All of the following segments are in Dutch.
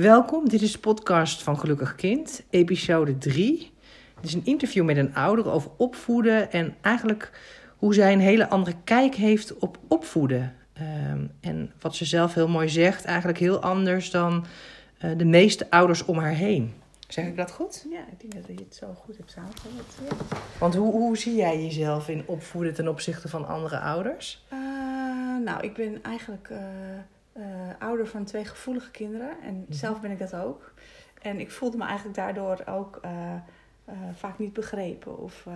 Welkom, dit is de podcast van Gelukkig Kind, episode 3. Het is een interview met een ouder over opvoeden en eigenlijk hoe zij een hele andere kijk heeft op opvoeden. Ehm, en wat ze zelf heel mooi zegt, eigenlijk heel anders dan eh, de meeste ouders om haar heen. Zeg ik dat goed? Ja, ik denk dat je het zo goed hebt samengevat. Ja. Want hoe, hoe zie jij jezelf in opvoeden ten opzichte van andere ouders? Uh, nou, ik ben eigenlijk uh, uh, ouder van twee gevoelige kinderen. En Mhm. zelf ben ik dat ook. En ik voelde me eigenlijk daardoor ook vaak niet begrepen. Of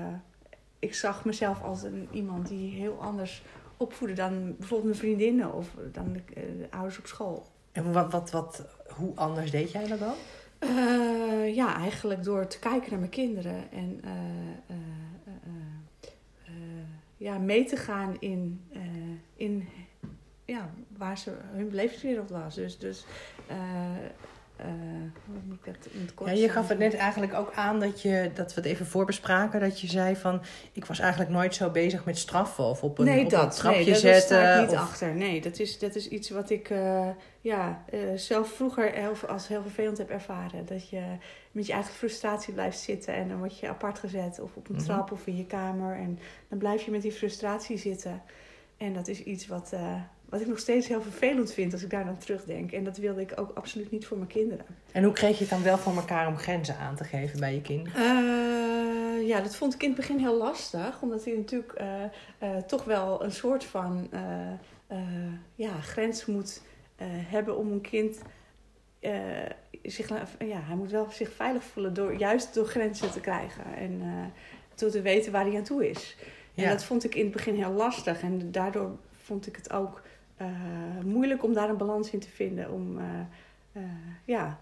ik zag mezelf als een, iemand die heel anders opvoedde dan bijvoorbeeld mijn vriendinnen of dan de, de ouders op school. En wat, wat, wat, hoe anders deed jij dat dan? Ja, eigenlijk door te kijken naar mijn kinderen en ja, mee te gaan in, in ja, waar ze, hun belevingswereld was. Dus, dus hoe moet ik dat in het kort ja, je gaf het net eigenlijk ook aan dat, je, dat we het even voorbespraken. Dat je zei van, ik was eigenlijk nooit zo bezig met straffen of op een, nee, op dat, een trapje nee, dat zetten. ik niet of... achter. Nee, dat is, dat is iets wat ik uh, ja, uh, zelf vroeger heel, als heel vervelend heb ervaren. Dat je met je eigen frustratie blijft zitten en dan word je apart gezet of op een Mhm. trap of in je kamer. En dan blijf je met die frustratie zitten. En dat is iets wat, wat ik nog steeds heel vervelend vind als ik daar dan terugdenk. En dat wilde ik ook absoluut niet voor mijn kinderen. En hoe kreeg je het dan wel voor elkaar om grenzen aan te geven bij je kinderen? Uh, ja, dat vond ik in het begin heel lastig. Omdat hij natuurlijk uh, uh, toch wel een soort van ja, grens moet hebben om een kind... zich, ja, hij moet wel zich veilig voelen door juist door grenzen te krijgen. En door te weten waar hij aan toe is. En Ja. dat vond ik in het begin heel lastig. En daardoor vond ik het ook moeilijk om daar een balans in te vinden. Om, uh, uh, ja.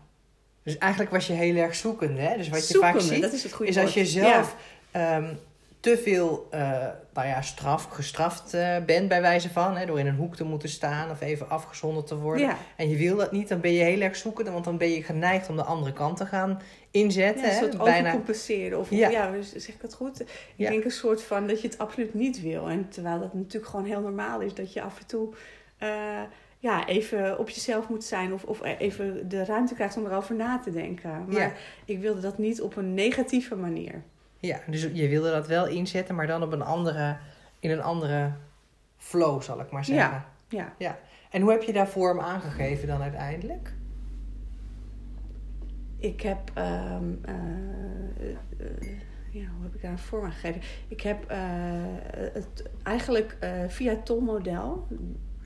Dus eigenlijk was je heel erg zoekende. Hè? Dus wat je Zoekende, vaak ziet, dat is het goede is als je zelf um, te veel uh, nou ja, straf, gestraft uh, bent, bij wijze van, hè, door in een hoek te moeten staan of even afgezonderd te worden. Ja. En je wil dat niet, dan ben je heel erg zoekende, want dan ben je geneigd om de andere kant te gaan inzetten. Ja, een hè? soort Bijna... overcompenseren. Of, Ja. ja. ja, zeg ik dat goed? Ik Ja. denk een soort van dat je het absoluut niet wil. En terwijl dat natuurlijk gewoon heel normaal is. Dat je af en toe uh, ja, even op jezelf moet zijn. Of, of even de ruimte krijgt om erover na te denken. Maar Ja. ik wilde dat niet op een negatieve manier. Ja, dus je wilde dat wel inzetten, maar dan op een andere, in een andere flow, zal ik maar zeggen. Ja, ja. ja. En hoe heb je daar vorm aangegeven dan uiteindelijk? Ik heb... Um, uh, uh, ja, hoe heb ik daar een vorm aan gegeven? Ik heb uh, het eigenlijk via het tolmodel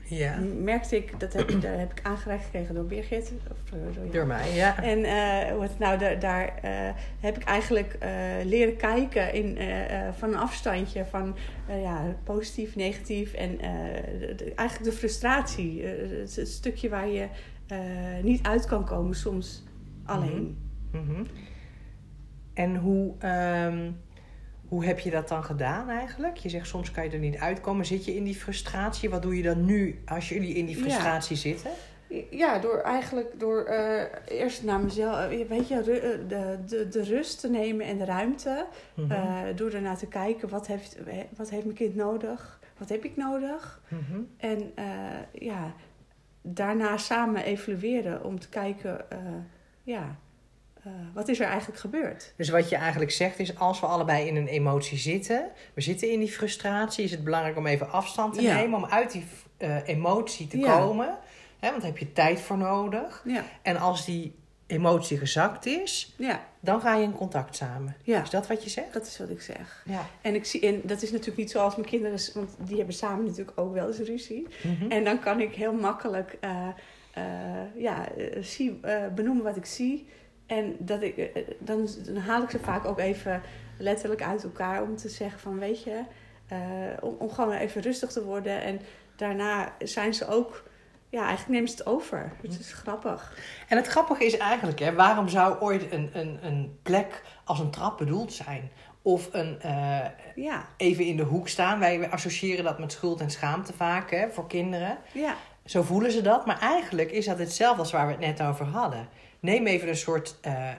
ja. merkte ik, dat heb, daar heb ik aangereikt gekregen door Birgit. Of door, door, door mij, ja. En uh, wat, nou, daar, daar uh, heb ik eigenlijk uh, leren kijken in, van een afstandje van ja, positief, negatief en de, eigenlijk de frustratie. het, het, stukje waar je niet uit kan komen soms alleen. Mm -hmm. En hoe, um, hoe heb je dat dan gedaan eigenlijk? Je zegt soms kan je er niet uitkomen. Zit je in die frustratie? Wat doe je dan nu als jullie in die frustratie ja. zitten? Ja, door eigenlijk door uh, eerst naar mezelf, weet je, de, de, de rust te nemen en de ruimte. Mm -hmm. uh, door ernaar te kijken, wat heeft, wat heeft mijn kind nodig? Wat heb ik nodig? -hmm. En ja, daarna samen evalueren om te kijken, ja, uh, wat is er eigenlijk gebeurd? Dus wat je eigenlijk zegt is, als we allebei in een emotie zitten, we zitten in die frustratie, is het belangrijk om even afstand te Ja. nemen, om uit die uh, emotie te Ja. komen. Hè, want daar heb je tijd voor nodig. Ja, En als die emotie gezakt is, ja, dan ga je in contact samen. Ja. Is dat wat je zegt? dat is wat ik zeg. Ja. En, ik zie, en dat is natuurlijk niet zoals mijn kinderen, want die hebben samen natuurlijk ook wel eens ruzie. Mhm. En dan kan ik heel makkelijk uh, uh, ja, uh, zie, benoemen wat ik zie. En dat ik, eh, dan, dan haal ik ze vaak ook even letterlijk uit elkaar om te zeggen van weet je, uh, om, om gewoon even rustig te worden. En daarna zijn ze ook, ja, eigenlijk nemen ze het over. Het is grappig. En het grappige is eigenlijk, hè, waarom zou ooit een, een, een plek als een trap bedoeld zijn? Of een uh, ja. even in de hoek staan. Wij associëren dat met schuld en schaamte vaak hè, voor kinderen. Ja. Zo voelen ze dat. Maar eigenlijk is dat hetzelfde als waar we het net over hadden. Neem even een soort uh,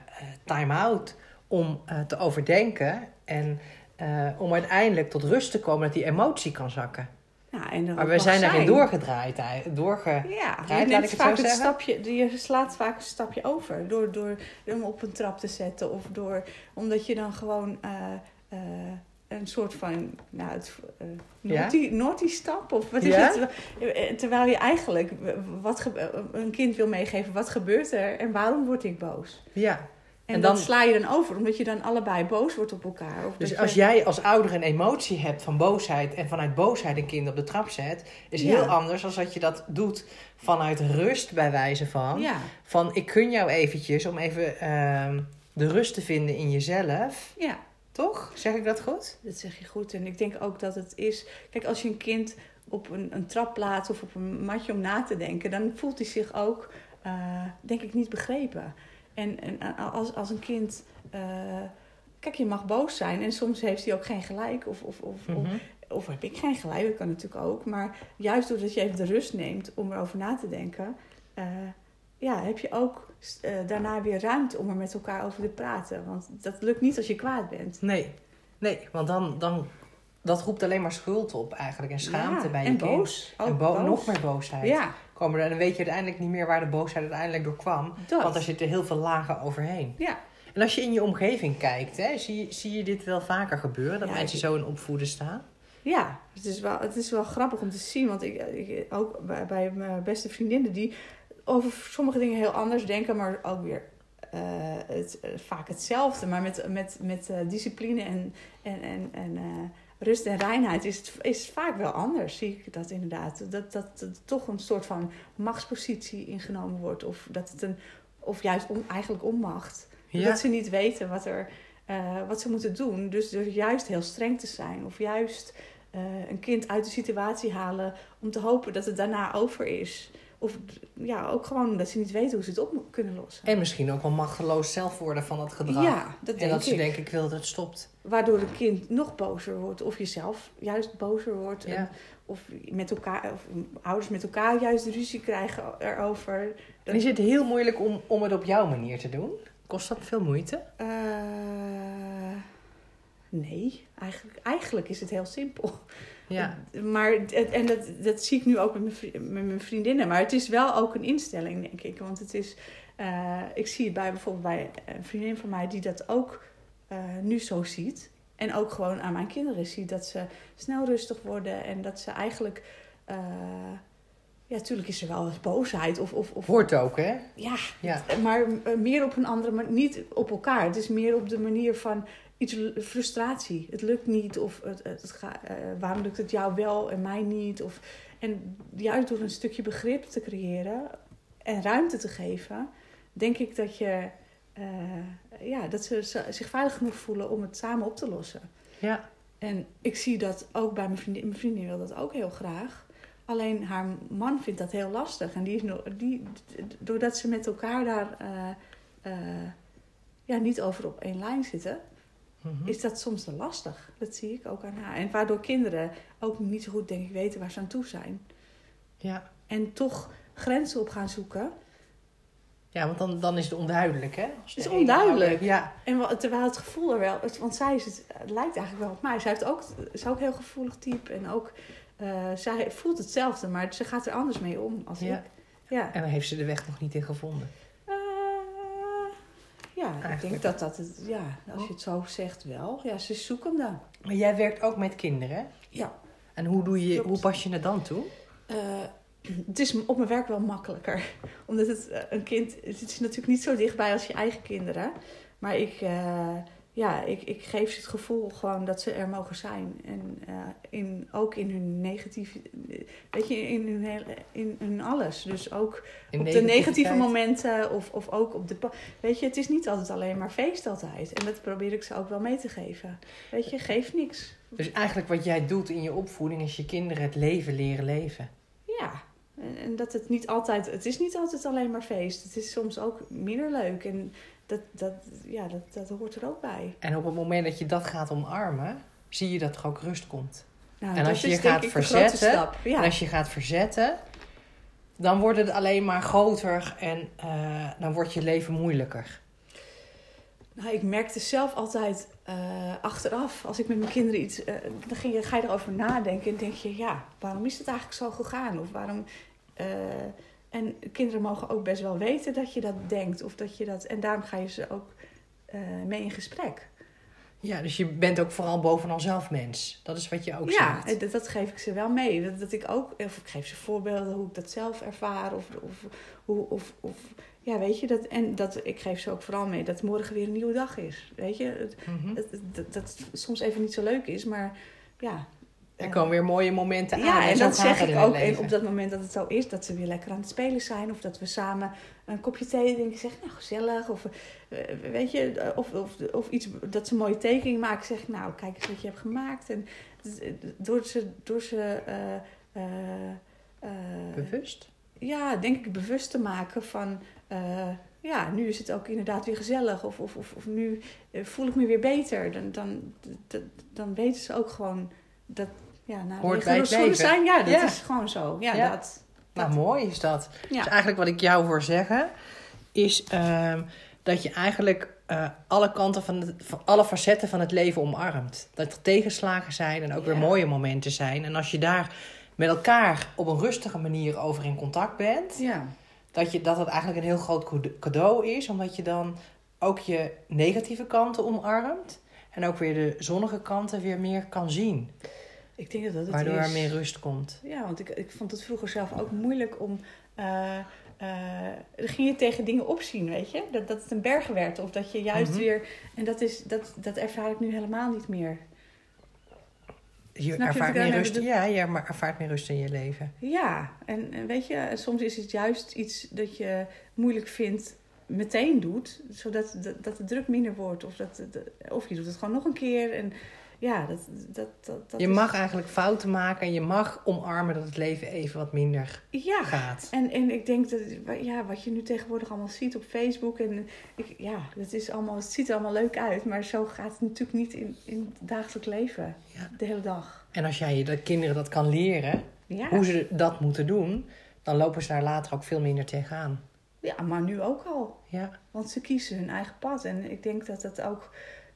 time-out om uh, te overdenken. En uh, om uiteindelijk tot rust te komen dat die emotie kan zakken. Ja, en Maar we zijn daarin doorgedraaid. ei- Doorge... Ja, je, laat ik het vaak zo het zeggen? stapje, je slaat vaak een stapje over door, door hem op een trap te zetten. Of door, omdat je dan gewoon eh, eh, een soort van nou, het, eh, Ja? naughty, stap. Of wat is Ja? het? Eh, Terwijl je eigenlijk wat, een kind wil meegeven. Wat gebeurt er en waarom word ik boos? Ja. En, En dat dan- sla je dan over, omdat je dan allebei boos wordt op elkaar. Of Dus als je- jij als ouder een emotie hebt van boosheid en vanuit boosheid een kind op de trap zet, is Ja. heel anders dan dat je dat doet vanuit rust bij wijze van. Van ik kun jou eventjes om even ehm, de rust te vinden in jezelf. ja. Toch? Zeg ik dat goed? Dat zeg je goed. En ik denk ook dat het is. Kijk, als je een kind op een, een trap plaatst of op een matje om na te denken, dan voelt hij zich ook, eh, denk ik, niet begrepen. En, en als, als een kind. eh, kijk, je mag boos zijn en soms heeft hij ook geen gelijk. Of, of, of, of, Mhm. of heb ik geen gelijk, dat kan natuurlijk ook. Maar juist doordat je even de rust neemt om erover na te denken, eh, ja, heb je ook eh, daarna weer ruimte om er met elkaar over te praten. Want dat lukt niet als je kwaad bent. Nee. Nee, want dan, dan dat roept alleen maar schuld op eigenlijk en schaamte Ja, bij je en kind. boos. En bo- boos. nog meer boosheid. Ja, Komen er, en dan weet je uiteindelijk niet meer waar de boosheid uiteindelijk door kwam. dat. Want er zitten heel veel lagen overheen. Ja, En als je in je omgeving kijkt, hè, zie, zie je dit wel vaker gebeuren? Dat Ja, mensen ik- zo in opvoeden staan? ja het, is wel, het is wel grappig om te zien. Want ik, ik ook bij, bij mijn beste vriendinnen die over sommige dingen heel anders denken, maar ook weer eh, het, eh, vaak hetzelfde. Maar met, met, met eh, discipline en, en, en, en rust en reinheid is het is vaak wel anders, zie ik dat inderdaad. Dat, dat, dat toch een soort van machtspositie ingenomen wordt. Of dat het een, of juist om, eigenlijk onmacht. Dat ze niet weten wat, er, wat ze moeten doen. Dus door juist heel streng te zijn. Of juist een kind uit de situatie halen om te hopen dat het daarna over is. Of ja, ook gewoon omdat ze niet weten hoe ze het op kunnen lossen. En misschien ook wel machteloos zelf worden van dat gedrag. ja, dat en denk dat ze ik. denken, ik wil dat het stopt. Waardoor een kind nog bozer wordt. Of jezelf juist bozer wordt. Ja. En, of, met elkaar, of ouders met elkaar juist ruzie krijgen erover. En is het heel moeilijk om, om het op jouw manier te doen? Kost dat veel moeite? Eh, nee, eigenlijk, eigenlijk is het heel simpel. Ja. Maar, en dat, dat zie ik nu ook met mijn, vri- met mijn vriendinnen. Maar het is wel ook een instelling, denk ik. Want het is, eh, ik zie het bij bijvoorbeeld bij een vriendin van mij die dat ook eh, nu zo ziet. En ook gewoon aan mijn kinderen ziet dat ze snel rustig worden. En dat ze eigenlijk, eh, ja, natuurlijk is er wel eens boosheid. Of, of, of Hoort ook, hè? ja, Ja. maar meer op een andere manier, niet op elkaar. Het is meer op de manier van iets frustratie. Het lukt niet of het, het, het ga, eh, waarom lukt het jou wel en mij niet? Of, en juist door een stukje begrip te creëren en ruimte te geven, denk ik dat je eh, ja, dat ze zich veilig genoeg voelen om het samen op te lossen. Ja. En ik zie dat ook bij mijn vriendin. Mijn vriendin wil dat ook heel graag. Alleen haar man vindt dat heel lastig. En die is die, doordat ze met elkaar daar eh, ja, niet over op één lijn zitten, Mhm. is dat soms te lastig. Dat zie ik ook aan haar. En waardoor kinderen ook niet zo goed, denk ik, weten waar ze aan toe zijn. ja. En toch grenzen op gaan zoeken. Ja, want dan, dan is het onduidelijk, hè? Als Het is onduidelijk. Ja. En terwijl het gevoel er wel... Want zij is het, het lijkt eigenlijk wel op mij. Zij heeft ook, is ook heel gevoelig type. En ook... eh, zij voelt hetzelfde, maar ze gaat er anders mee om als Ja. ik. Ja. En dan heeft ze de weg nog niet in gevonden. Ja, ik denk dat dat het... Ja, als je het zo zegt wel. Ja, ze zoeken dan. Maar jij werkt ook met kinderen? Ja. En hoe, doe je, Klopt. hoe pas je het dan toe? Eh, het is op mijn werk wel makkelijker. Omdat het eh, een kind... Het is natuurlijk niet zo dichtbij als je eigen kinderen. Maar ik... eh, ja, ik, ik geef ze het gevoel gewoon dat ze er mogen zijn. En eh, in, ook in hun negatieve... Weet je, in hun, hele, in hun alles. Dus ook In op de negatieve momenten of, of ook op de... Weet je, het is niet altijd alleen maar feest altijd. En dat probeer ik ze ook wel mee te geven. Weet je, geef niks. Dus eigenlijk wat jij doet in je opvoeding is je kinderen het leven leren leven. Ja, en, en dat het niet altijd... Het is niet altijd alleen maar feest. Het is soms ook minder leuk. En dat, dat, ja, dat, dat hoort er ook bij. En op het moment dat je dat gaat omarmen, zie je dat er ook rust komt. Nou, En als je je gaat verzetten, stap. Ja. En als je gaat verzetten, dan wordt het alleen maar groter en eh, dan wordt je leven moeilijker. Nou, ik merkte zelf altijd eh, achteraf, als ik met mijn kinderen iets. eh, dan ging je, ga je erover nadenken en denk je, ja, waarom is het eigenlijk zo gegaan? Of waarom. En kinderen mogen ook best wel weten dat je dat denkt. Of dat je dat, en daarom ga je ze ook eh, mee in gesprek. Ja, dus je bent ook vooral bovenal zelf mens. Dat is wat je ook ja, zegt. en dat, geef ik ze wel mee. Dat, dat ik ook, of ik geef ze voorbeelden hoe ik dat zelf ervaar. Of, of, hoe, of, of ja, weet je, dat, en dat, ik geef ze ook vooral mee dat morgen weer een nieuwe dag is. Weet je, Mhm. dat, dat, soms even niet zo leuk is, maar ja. Er komen weer mooie momenten aan. ja, en dat zeg ik ook. En op dat moment dat het zo is, dat ze weer lekker aan het spelen zijn. Of dat we samen een kopje thee drinken. Zeg, nou gezellig. Of eh, weet je, of, of, of iets dat ze een mooie tekening maken. Zeg ik, nou kijk eens wat je hebt gemaakt. En door ze, door ze eh, eh, Bewust? ja, denk ik bewust te maken van... ja, nu is het ook inderdaad weer gezellig. Of, of, of, of nu voel ik me weer beter. Dan, dan, dan, dan weten ze ook gewoon dat... Ja, nou, Hoort bij het leven. zijn, ja, dat Ja. is gewoon zo. Ja, Ja. dat... Nou, mooi is dat. Ja. Dus eigenlijk wat ik jou hoor zeggen, is ehm, dat je eigenlijk eh, alle kanten van, het, van alle facetten van het leven omarmt. Dat er tegenslagen zijn en ook weer mooie momenten zijn. En als je daar met elkaar op een rustige manier over in contact bent, Ja. dat, je, dat het eigenlijk een heel groot cade- cadeau is, omdat je dan ook je negatieve kanten omarmt. En ook weer de zonnige kanten weer meer kan zien. Ik denk dat dat het Waardoor is. er meer rust komt. Ja, want ik, ik vond het vroeger zelf ook moeilijk om... eh, eh, dan ging je tegen dingen opzien, weet je? Dat, dat het een berg werd. Of dat je juist Mhm. weer... En dat, is, dat, dat ervaar ik nu helemaal niet meer. Je Snap ervaart meer rust. bedoel? Ja, je ervaart meer rust in je leven. Ja, en, en weet je, soms is het juist iets dat je moeilijk vindt meteen doet, zodat de, dat de druk minder wordt. Of, dat, de- of je doet het gewoon nog een keer. En ja, dat, dat, dat, dat je is- mag eigenlijk fouten maken en je mag omarmen dat het leven even wat minder Ja, gaat. en, en ik denk dat ja, wat je nu tegenwoordig allemaal ziet op Facebook. En ik, ja, het, is allemaal, het ziet er allemaal leuk uit, maar zo gaat het natuurlijk niet in, in het dagelijks leven. Ja. De hele dag. En als jij de kinderen dat kan leren, Ja. hoe ze dat moeten doen, dan lopen ze daar later ook veel minder tegenaan. ja, maar nu ook al. Ja, Want ze kiezen hun eigen pad. En ik denk dat dat ook.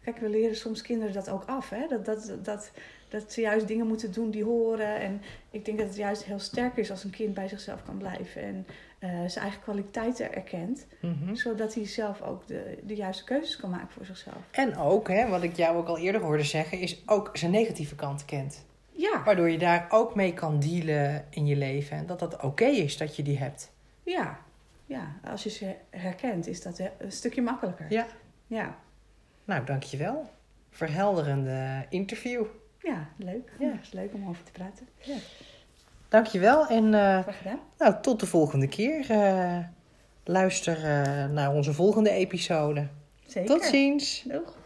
Kijk, we leren soms kinderen dat ook af. Hè? Dat, dat, dat, dat ze juist dingen moeten doen die horen. En ik denk dat het juist heel sterk is als een kind bij zichzelf kan blijven. En eh, zijn eigen kwaliteiten erkent. Mhm. Zodat hij zelf ook de, de juiste keuzes kan maken voor zichzelf. En ook, hè, wat ik jou ook al eerder hoorde zeggen, is ook zijn negatieve kant kent. Ja, Waardoor je daar ook mee kan dealen in je leven. En dat dat oké is dat je die hebt. ja, ja. Als je ze herkent, is dat een stukje makkelijker. Ja. Ja, Nou, dankjewel. Verhelderende interview. ja leuk. Ja. Ja. is leuk om over te praten. Dankjewel en eh, nou, tot de volgende keer. Eh, luister eh, naar onze volgende episode. Zeker. Tot ziens. Doeg.